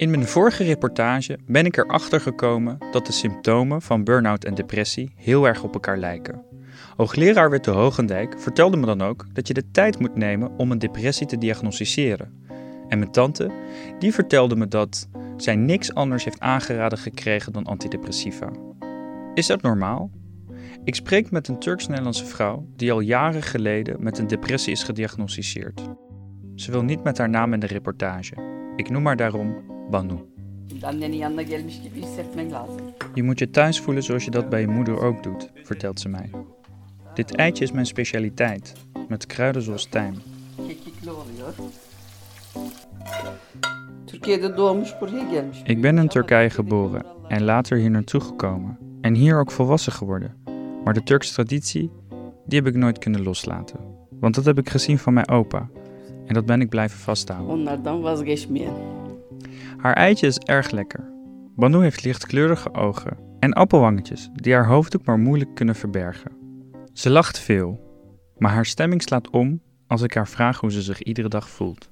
In mijn vorige reportage ben ik erachter gekomen dat de symptomen van burn-out en depressie heel erg op elkaar lijken. Hoogleraar Witte Hogendijk vertelde me dan ook dat je de tijd moet nemen om een depressie te diagnosticeren. En mijn tante, die vertelde me dat zij niks anders heeft aangeraden gekregen dan antidepressiva. Is dat normaal? Ik spreek met een Turks-Nederlandse vrouw die al jaren geleden met een depressie is gediagnosticeerd. Ze wil niet met haar naam in de reportage. Ik noem haar daarom Banu. Annenin yanına gelmiş gibi lazım. Je moet je thuis voelen zoals je dat bij je moeder ook doet, vertelt ze mij. Dit eitje is mijn specialiteit, met kruiden zoals tijm. Kekikli oluyor. Türkiye'de doğmuş buraya gelmiş. Ik ben in Turkije geboren en later hier naartoe gekomen. En hier ook volwassen geworden. Maar de Turkse traditie, die heb ik nooit kunnen loslaten. Want dat heb ik gezien van mijn opa. En dat ben ik blijven vasthouden. Onlardan vazgeçmeyen. Haar eitje is erg lekker. Banu heeft lichtkleurige ogen en appelwangetjes die haar hoofddoek maar moeilijk kunnen verbergen. Ze lacht veel, maar haar stemming slaat om als ik haar vraag hoe ze zich iedere dag voelt.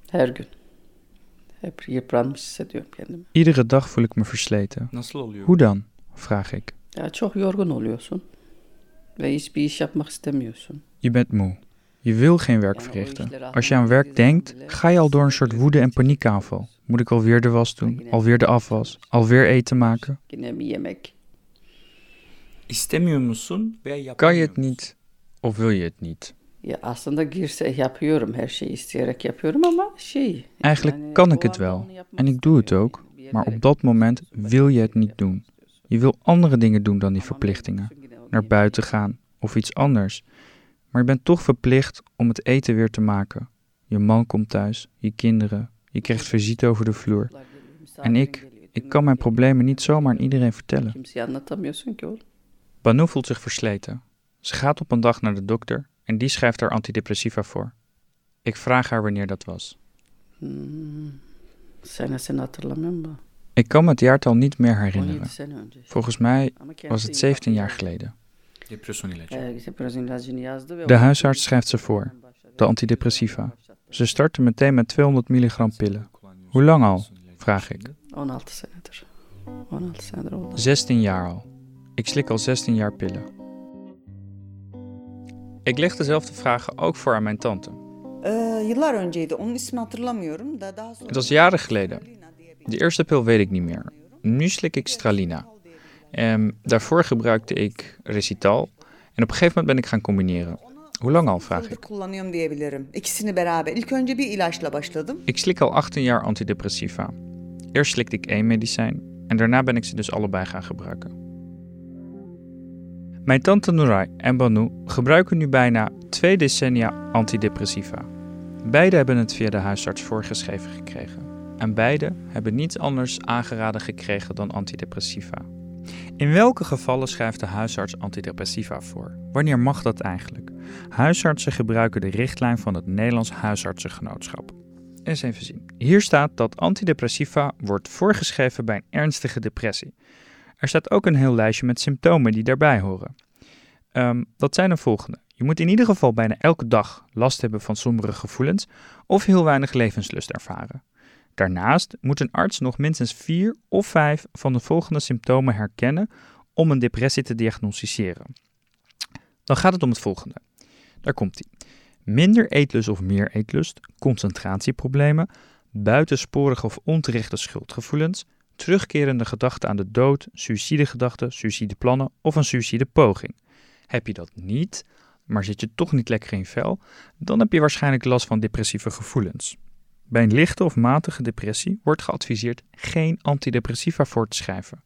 Iedere dag voel ik me versleten. Hoe dan? vraag ik. Ya çok yorgun oluyorsun. Ve hiçbir iş yapmak istemiyorsun. Je bent moe. Je wil geen werk verrichten. Als je aan werk denkt, ga je al door een soort woede- en paniekaanval. Moet ik alweer de was doen? Alweer de afwas? Alweer eten maken? İstemiyor musun veya Kan je het niet of wil je het niet? Ya aslında girse yapıyorum her şeyi isteyerek yapıyorum ama şey. Eigenlijk kan ik het wel. En ik doe het ook. Bir Maar op dat moment wil je het niet doen. Je wil andere dingen doen dan die verplichtingen. Naar buiten gaan of iets anders. Maar je bent toch verplicht om het eten weer te maken. Je man komt thuis, je kinderen, je krijgt visite over de vloer. En ik, ik kan mijn problemen niet zomaar aan iedereen vertellen. Banu voelt zich versleten. Ze gaat op een dag naar de dokter en die schrijft haar antidepressiva voor. Ik vraag haar wanneer dat was. Ik kan me het jaartal niet meer 17 herinneren. Volgens mij was het 17 jaar geleden. Ve De huisarts schrijft ze voor, de antidepressiva. Ze startte meteen met 200 milligram pillen. Hoe lang al? vraag ik. 16 senedir. 16 senedir oldu. 16 jaar al. Ik slik al 16 jaar pillen. Ik leg dezelfde vragen ook voor aan mijn tante. Ee, yıllar önceydi. Onun ismini hatırlamıyorum da daha sonra... Het was jaren geleden. De eerste pil weet ik niet meer. Nu slik ik Stralina. Ehm, daarvoor gebruikte ik Recital. En op een gegeven moment ben ik gaan combineren. Hoe lang al, vraag ik. kullanıyorum diyebilirim. İkisini beraber. İlk önce bir ilaçla başladım. Ik slik al 18 jaar antidepressiva. Eerst slikte ik één medicijn en daarna ben ik ze dus allebei gaan gebruiken. Mijn tante Nuray en Banu gebruiken nu bijna twee decennia antidepressiva. Beide hebben het via de huisarts voorgeschreven gekregen. En beide hebben niets anders aangeraden gekregen dan antidepressiva. In welke gevallen schrijft de huisarts antidepressiva voor? Wanneer mag dat eigenlijk? Huisartsen gebruiken de richtlijn van het Nederlands Huisartsengenootschap. Eens even zien. Hier staat dat antidepressiva wordt voorgeschreven bij een ernstige depressie. Er staat ook een heel lijstje met symptomen die daarbij horen. Ehm, dat zijn de volgende. Je moet in ieder geval bijna elke dag last hebben van sombere gevoelens of heel weinig levenslust ervaren. Daarnaast moet een arts nog minstens vier of vijf van de volgende symptomen herkennen om een depressie te diagnosticeren. Dan gaat het om het volgende. Daar komt ie. Minder eetlust of meer eetlust, concentratieproblemen, buitensporige of onterechte schuldgevoelens, terugkerende gedachten aan de dood, suïcidegedachten, suïcideplannen of een suïcidepoging. Heb je dat niet, maar zit je toch niet lekker in vel, dan heb je waarschijnlijk last van depressieve gevoelens. Bij een lichte of matige depressie wordt geadviseerd geen antidepressiva voor te schrijven.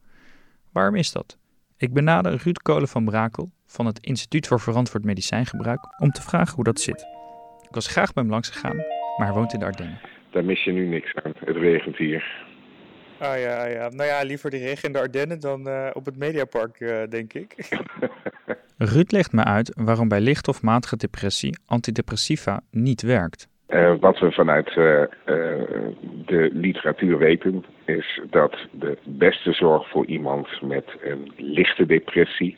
Waarom is dat? Ik benader Ruud Kolen van Brakel van het Instituut voor Verantwoord Medicijngebruik om te vragen hoe dat zit. Ik was graag bij hem langs gegaan, maar hij woont in de Ardennen. Daar mis je nu niks aan. Het regent hier. Ah ja, ja. Nou ja, liever de regen in de Ardennen dan eh, op het Mediapark, eh, denk ik. Ruud legt me uit waarom bij licht of matige depressie antidepressiva niet werkt. Eh, wat we vanuit eh, eh, de literatuur weten, is dat de beste zorg voor iemand met een lichte depressie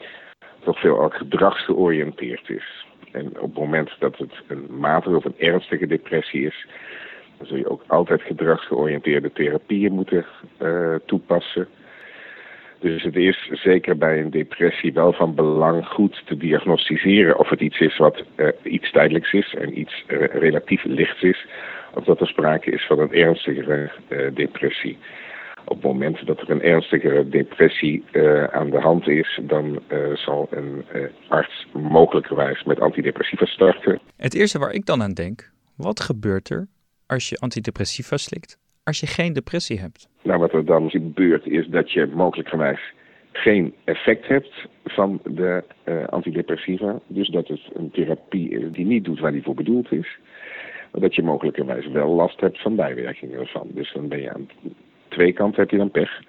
toch veelal gedragsgeoriënteerd is. En op het moment dat het een matige of een ernstige depressie is, Dan zul je ook altijd gedragsgeoriënteerde therapieën moeten toepassen. Dus het is zeker bij een depressie wel van belang goed te diagnosticeren of het iets is wat uh, iets tijdelijks is en iets uh, relatief lichts is, of dat er sprake is van een ernstigere depressie. Op het moment dat er een ernstigere depressie aan de hand is, dan zal een arts mogelijkerwijs met antidepressiva starten. Het eerste waar ik dan aan denk, wat gebeurt er als je antidepressiva slikt als je geen depressie hebt? Nou, wat er dan gebeurt is dat je mogelijkerwijs geen effect hebt van de uh, antidepressiva. Dus dat het een therapie is die niet doet waar die voor bedoeld is. Maar dat je mogelijkerwijs wel last hebt van bijwerkingen ervan. Dus dan ben je aan twee kanten heb je dan pech.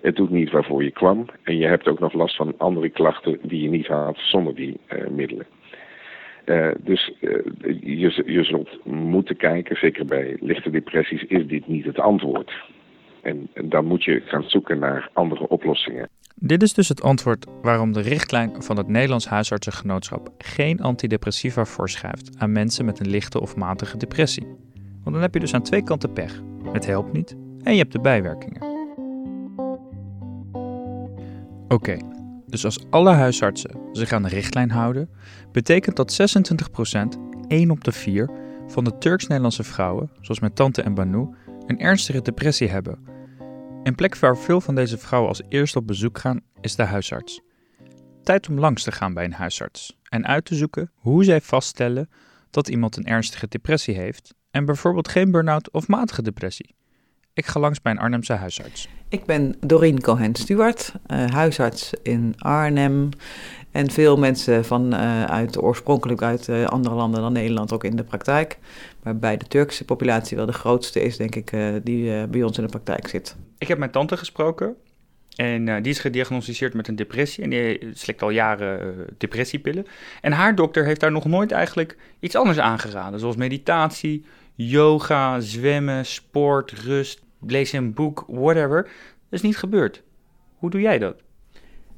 Het doet niet waarvoor je kwam. En je hebt ook nog last van andere klachten die je niet had zonder die uh, middelen. Uh, dus uh, je, je zult moeten kijken, zeker bij lichte depressies, is dit niet het antwoord? En, en dan moet je gaan zoeken naar andere oplossingen. Dit is dus het antwoord waarom de richtlijn van het Nederlands Huisartsengenootschap geen antidepressiva voorschrijft aan mensen met een lichte of matige depressie. Want dan heb je dus aan twee kanten pech. Het helpt niet en je hebt de bijwerkingen. Oké, dus als alle huisartsen zich aan de richtlijn houden, betekent dat 26%, 1 op de 4, van de Turks-Nederlandse vrouwen, zoals mijn tante en Banu, een ernstige depressie hebben. Een plek waar veel van deze vrouwen als eerste op bezoek gaan, is de huisarts. Tijd om langs te gaan bij een huisarts en uit te zoeken hoe zij vaststellen dat iemand een ernstige depressie heeft en bijvoorbeeld geen burn-out of matige depressie. Ik ga langs bij een Arnhemse huisarts. Ik ben Doreen Cohen-Stuart, uh, huisarts in Arnhem. En veel mensen van, uh, uit, oorspronkelijk uit uh, andere landen dan Nederland ook in de praktijk. Waarbij de Turkse populatie wel de grootste is, denk ik, die bij ons in de praktijk zit. Ik heb mijn tante gesproken. En die is gediagnosticeerd met een depressie. En die slikt al jaren depressiepillen. En haar dokter heeft daar nog nooit eigenlijk iets anders aangeraden. Zoals meditatie, yoga, zwemmen, sport, rust, lees een boek, whatever. Dat is niet gebeurd. Hoe doe jij dat?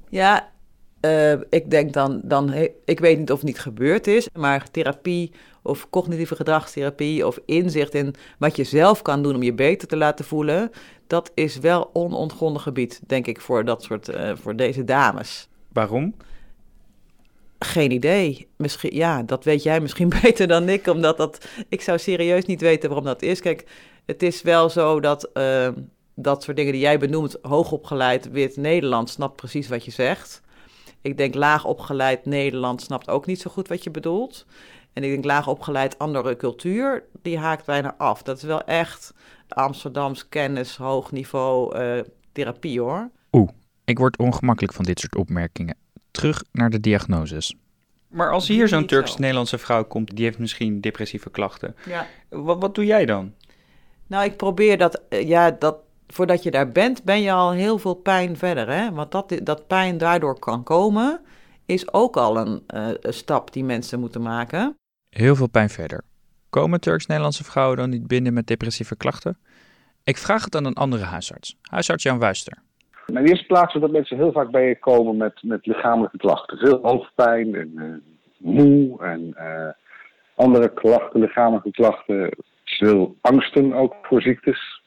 Ja, uh, ik denk dan, dan, ik weet niet of het niet gebeurd is, maar therapie of cognitieve gedragstherapie of inzicht in wat je zelf kan doen om je beter te laten voelen, dat is wel onontgonnen gebied, denk ik, voor dat soort, uh, voor deze dames. Waarom? Geen idee. Misschien, ja, dat weet jij misschien beter dan ik, omdat dat, ik zou serieus niet weten waarom dat is. Kijk, het is wel zo dat uh, dat soort dingen die jij benoemt, hoogopgeleid wit Nederland snapt precies wat je zegt. Ik denk laag opgeleid Nederland snapt ook niet zo goed wat je bedoelt. En ik denk laag opgeleid andere cultuur, die haakt bijna af. Dat is wel echt Amsterdams kennis, hoog niveau uh, therapie hoor. Oeh, ik word ongemakkelijk van dit soort opmerkingen. Terug naar de diagnoses. Maar als hier zo'n Turks-Nederlandse vrouw komt, die heeft misschien depressieve klachten. Ja. Wat, wat doe jij dan? Nou, ik probeer dat, eh, ja, dat, voordat je daar bent, ben je al heel veel pijn verder. Hè? Want dat, dat pijn daardoor kan komen, is ook al een, uh, een stap die mensen moeten maken. Heel veel pijn verder. Komen Turks-Nederlandse vrouwen dan niet binnen met depressieve klachten? Ik vraag het aan een andere huisarts, huisarts Jan Wuister. In de eerste plaats dat mensen heel vaak bij je komen met, met lichamelijke klachten. Veel hoofdpijn en uh, moe en uh, andere klachten, lichamelijke klachten veel angsten ook voor ziektes.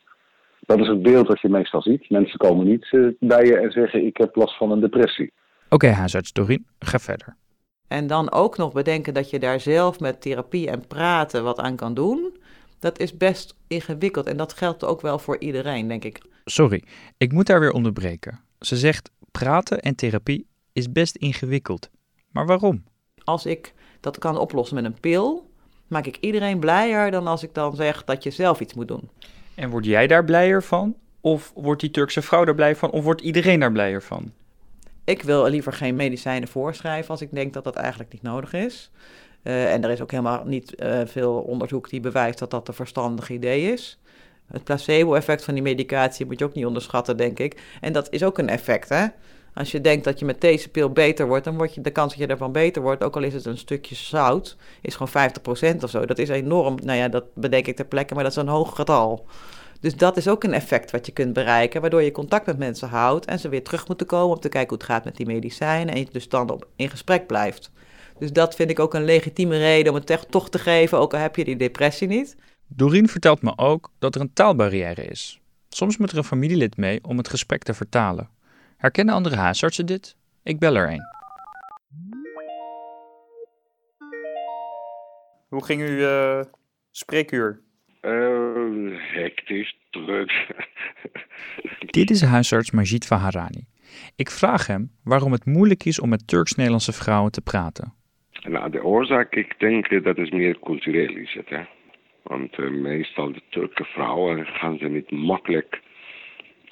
Dat is het beeld dat je meestal ziet. Mensen komen niet uh, bij je en zeggen ik heb last van een depressie. Oké, okay, huisarts Dorien, ga verder. En dan ook nog bedenken dat je daar zelf met therapie en praten wat aan kan doen. Dat is best ingewikkeld en dat geldt ook wel voor iedereen, denk ik. Sorry, ik moet daar weer onderbreken. Ze zegt praten en therapie is best ingewikkeld. Maar waarom? Als ik dat kan oplossen met een pil, maak ik iedereen blijer dan als ik dan zeg dat je zelf iets moet doen. En word jij daar blijer van? Of wordt die Turkse vrouw daar blij van? Of wordt iedereen daar blijer van? Ik wil liever geen medicijnen voorschrijven als ik denk dat dat eigenlijk niet nodig is. Uh, en er is ook helemaal niet uh, veel onderzoek die bewijst dat dat een verstandig idee is. Het placebo-effect van die medicatie moet je ook niet onderschatten, denk ik. En dat is ook een effect, hè? Als je denkt dat je met deze pil beter wordt, dan wordt je, de kans dat je ervan beter wordt, ook al is het een stukje zout, is gewoon 50% of zo. Dat is enorm. Nou ja, dat bedenk ik ter plekke, maar dat is een hoog getal. Dus dat is ook een effect wat je kunt bereiken, waardoor je contact met mensen houdt en ze weer terug moeten komen om te kijken hoe het gaat met die medicijnen en je dus dan op, in gesprek blijft. Dus dat vind ik ook een legitieme reden om het toch te geven, ook al heb je die depressie niet. Doreen vertelt me ook dat er een taalbarrière is. Soms moet er een familielid mee om het gesprek te vertalen. Herkennen andere huisartsen dit? Ik bel er een. Hoe ging uw uh, spreekuur? Uh, hectisch, druk. Dit is huisarts Majid Faharani. Ik vraag hem waarom het moeilijk is om met Turks-Nederlandse vrouwen te praten. Nou, de oorzaak, ik denk dat is meer cultureel is het. Hè? Want uh, meestal de Turkse vrouwen gaan ze niet makkelijk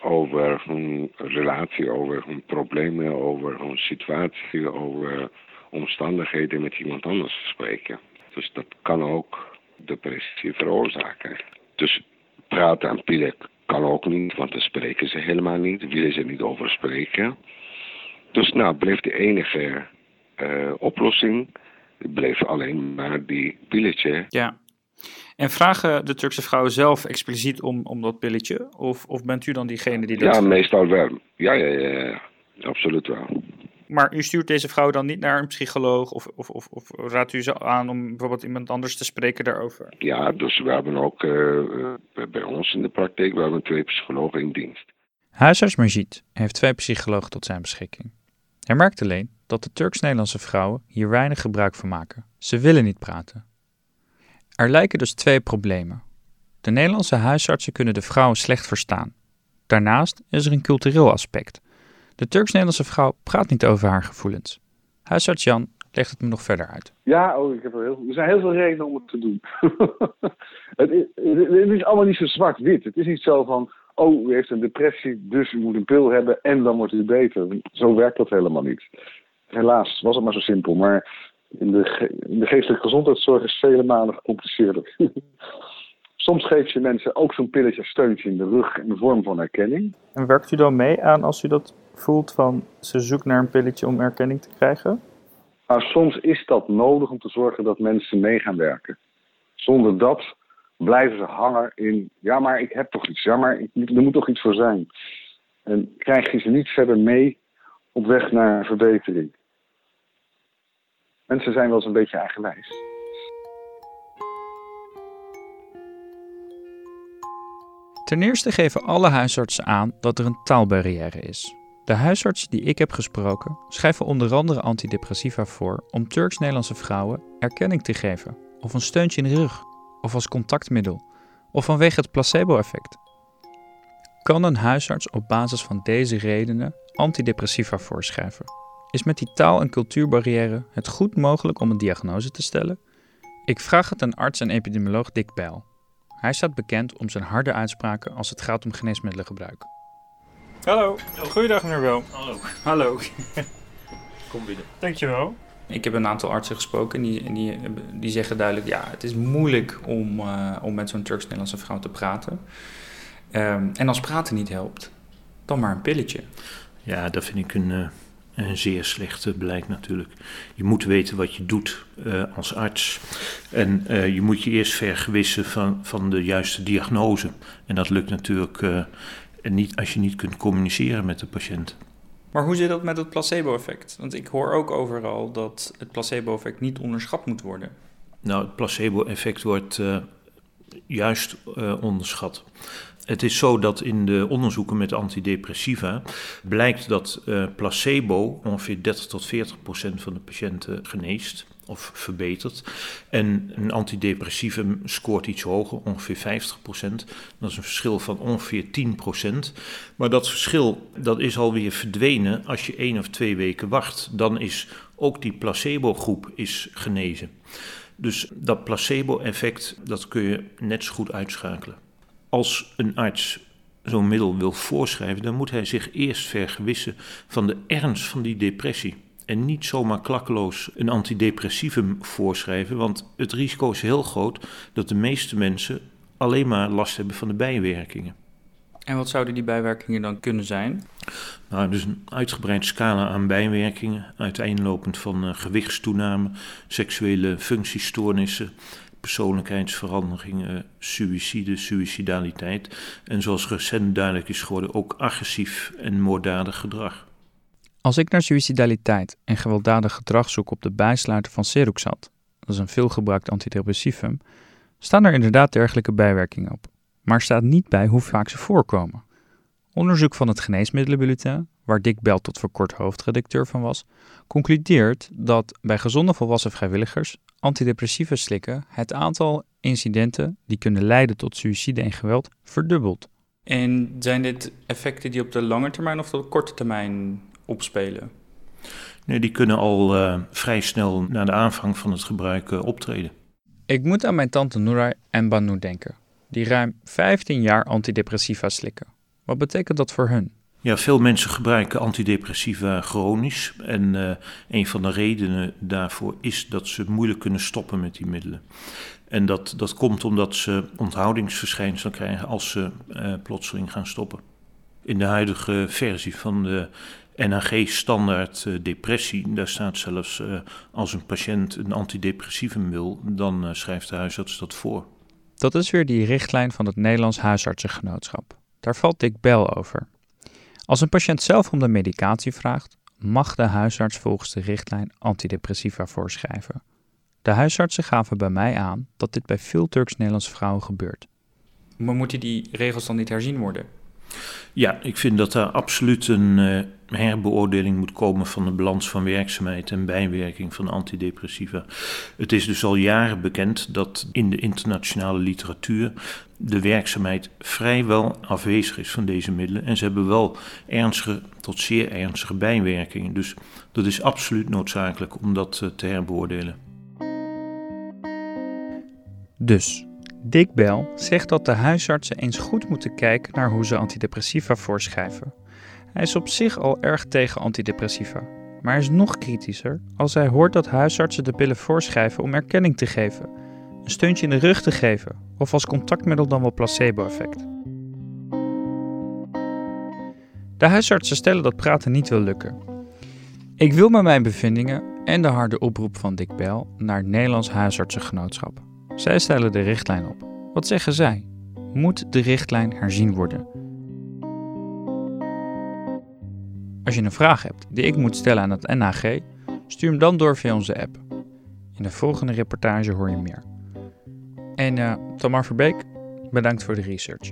over hun relatie, over hun problemen, over hun situatie, over omstandigheden met iemand anders spreken. Dus dat kan ook depressie veroorzaken. Dus praten en pillen kan ook niet, want dan spreken ze helemaal niet, willen ze niet over spreken. Dus nou, bleef de enige uh, oplossing, bleef alleen maar die pilletje. Ja. En vragen de Turkse vrouwen zelf expliciet om, om dat pilletje? Of, of bent u dan diegene die dat... Ja, meestal wel. Ja, ja, ja, ja. absoluut wel. Maar u stuurt deze vrouw dan niet naar een psycholoog of, of, of, of raadt u ze aan om bijvoorbeeld iemand anders te spreken daarover? Ja, dus we hebben ook uh, bij ons in de praktijk, we hebben twee psychologen in dienst. Huisarts Majid heeft twee psychologen tot zijn beschikking. Hij merkt alleen dat de Turks-Nederlandse vrouwen hier weinig gebruik van maken. Ze willen niet praten. Er lijken dus twee problemen. De Nederlandse huisartsen kunnen de vrouwen slecht verstaan. Daarnaast is er een cultureel aspect. De Turks-Nederlandse vrouw praat niet over haar gevoelens. Huisarts Jan legt het me nog verder uit. Ja, oh, ik heb er, heel, er zijn heel veel redenen om het te doen. het, is, het, is, allemaal niet zo zwart-wit. Het is niet zo van, oh, u heeft een depressie, dus u moet een pil hebben en dan wordt u beter. Zo werkt dat helemaal niet. Helaas was het maar zo simpel. Maar in de, in de geestelijke gezondheidszorg is vele malen gecompliceerder. Soms geeft je mensen ook zo'n pilletje steuntje in de rug in de vorm van erkenning. En werkt u dan mee aan als u dat voelt van ze zoekt naar een pilletje om erkenning te krijgen? Maar soms is dat nodig om te zorgen dat mensen mee gaan werken. Zonder dat blijven ze hangen in, ja maar ik heb toch iets, ja maar ik, er moet toch iets voor zijn. En krijg je ze niet verder mee op weg naar verbetering. Mensen zijn wel eens een beetje eigenwijs. Ten eerste geven alle huisartsen aan dat er een taalbarrière is. De huisartsen die ik heb gesproken schrijven onder andere antidepressiva voor om Turks-Nederlandse vrouwen erkenning te geven, of een steuntje in de rug, of als contactmiddel, of vanwege het placebo-effect. Kan een huisarts op basis van deze redenen antidepressiva voorschrijven? Is met die taal- en cultuurbarrière het goed mogelijk om een diagnose te stellen? Ik vraag het aan arts en epidemioloog Dick Bijl. Hij staat bekend om zijn harde uitspraken als het gaat om geneesmiddelengebruik. Hallo, goeiedag meneer Wel. Hallo. Hallo. Kom binnen. Dankjewel. Ik heb een aantal artsen gesproken en die, die, die zeggen duidelijk... ja, het is moeilijk om, uh, om met zo'n Turks-Nederlandse vrouw te praten. Um, en als praten niet helpt, dan maar een pilletje. Ja, dat vind ik een, uh, een zeer slechte beleid natuurlijk. Je moet weten wat je doet uh, als arts. En je moet je eerst vergewissen van, van de juiste diagnose. En dat lukt natuurlijk en niet als je niet kunt communiceren met de patiënt. Maar hoe zit dat met het placebo-effect? Want ik hoor ook overal dat het placebo-effect niet onderschat moet worden. Nou, het placebo-effect wordt juist onderschat. Het is zo dat in de onderzoeken met antidepressiva blijkt dat uh, placebo ongeveer 30 tot 40 procent van de patiënten geneest of verbeterd. En een antidepressivum scoort iets hoger, ongeveer 50%. Dat is een verschil van ongeveer 10%. Maar dat verschil dat is alweer verdwenen als je één of twee weken wacht. Dan is ook die placebo-groep is genezen. Dus dat placebo-effect dat kun je net zo goed uitschakelen. Als een arts zo'n middel wil voorschrijven, dan moet hij zich eerst vergewissen van de ernst van die depressie en niet zomaar klakkeloos een antidepressivum voorschrijven, want het risico is heel groot dat de meeste mensen alleen maar last hebben van de bijwerkingen. En wat zouden die bijwerkingen dan kunnen zijn? Nou, dus een uitgebreid scala aan bijwerkingen, uiteenlopend van uh, gewichtstoename, seksuele functiestoornissen, persoonlijkheidsveranderingen, suïcide, suïcidaliteit en zoals recent duidelijk is geworden ook agressief en moorddadig gedrag. Als ik naar suicidaliteit en gewelddadig gedrag zoek op de bijsluiter van Seroxat, dat is een veelgebruikt antidepressivum, staan er inderdaad dergelijke bijwerkingen op, maar staat niet bij hoe vaak ze voorkomen. Onderzoek van het Geneesmiddelenbulletin, waar Dick Bell tot voor kort hoofdredacteur van was, concludeert dat bij gezonde volwassen vrijwilligers antidepressiva slikken het aantal incidenten die kunnen leiden tot suïcide en geweld verdubbelt. En zijn dit effecten die op de lange termijn of op de korte termijn opspelen? Nee, die kunnen al uh, vrij snel na de aanvang van het gebruik uh, optreden. Ik moet aan mijn tante Nouray en Banu denken, die ruim 15 jaar antidepressiva slikken. Wat betekent dat voor hun? Ja, veel mensen gebruiken antidepressiva chronisch. En uh, een van de redenen daarvoor is dat ze moeilijk kunnen stoppen met die middelen. En dat, dat komt omdat ze onthoudingsverschijnselen krijgen als ze uh, plotseling gaan stoppen. In de huidige versie van de NHG-standaard uh, depressie, daar staat zelfs als een patiënt een antidepressivum wil, dan schrijft de huisarts dat voor. Dat is weer die richtlijn van het Nederlands Huisartsengenootschap. Daar valt Dick Bel over. Als een patiënt zelf om de medicatie vraagt, mag de huisarts volgens de richtlijn antidepressiva voorschrijven. De huisartsen gaven bij mij aan dat dit bij veel Turks-Nederlandse vrouwen gebeurt. Maar moeten die regels dan niet herzien worden? Ja, ik vind dat er absoluut een uh, herbeoordeling moet komen van de balans van werkzaamheid en bijwerking van antidepressiva. Het is dus al jaren bekend dat in de internationale literatuur de werkzaamheid vrijwel afwezig is van deze middelen. En ze hebben wel ernstige tot zeer ernstige bijwerkingen. Dus dat is absoluut noodzakelijk om dat uh, te herbeoordelen. Dus Dick Bell zegt dat de huisartsen eens goed moeten kijken naar hoe ze antidepressiva voorschrijven. Hij is op zich al erg tegen antidepressiva, maar is nog kritischer als hij hoort dat huisartsen de pillen voorschrijven om erkenning te geven, een steuntje in de rug te geven of als contactmiddel dan wel placebo-effect. De huisartsen stellen dat praten niet wil lukken. Ik wil met mijn bevindingen en de harde oproep van Dick Bell naar het Nederlands Huisartsengenootschap zij stellen de richtlijn op. Wat zeggen zij? Moet de richtlijn herzien worden? Als je een vraag hebt die ik moet stellen aan het NAG, stuur hem dan door via onze app. In de volgende reportage hoor je meer. En uh, Tamar Verbeek, bedankt voor de research.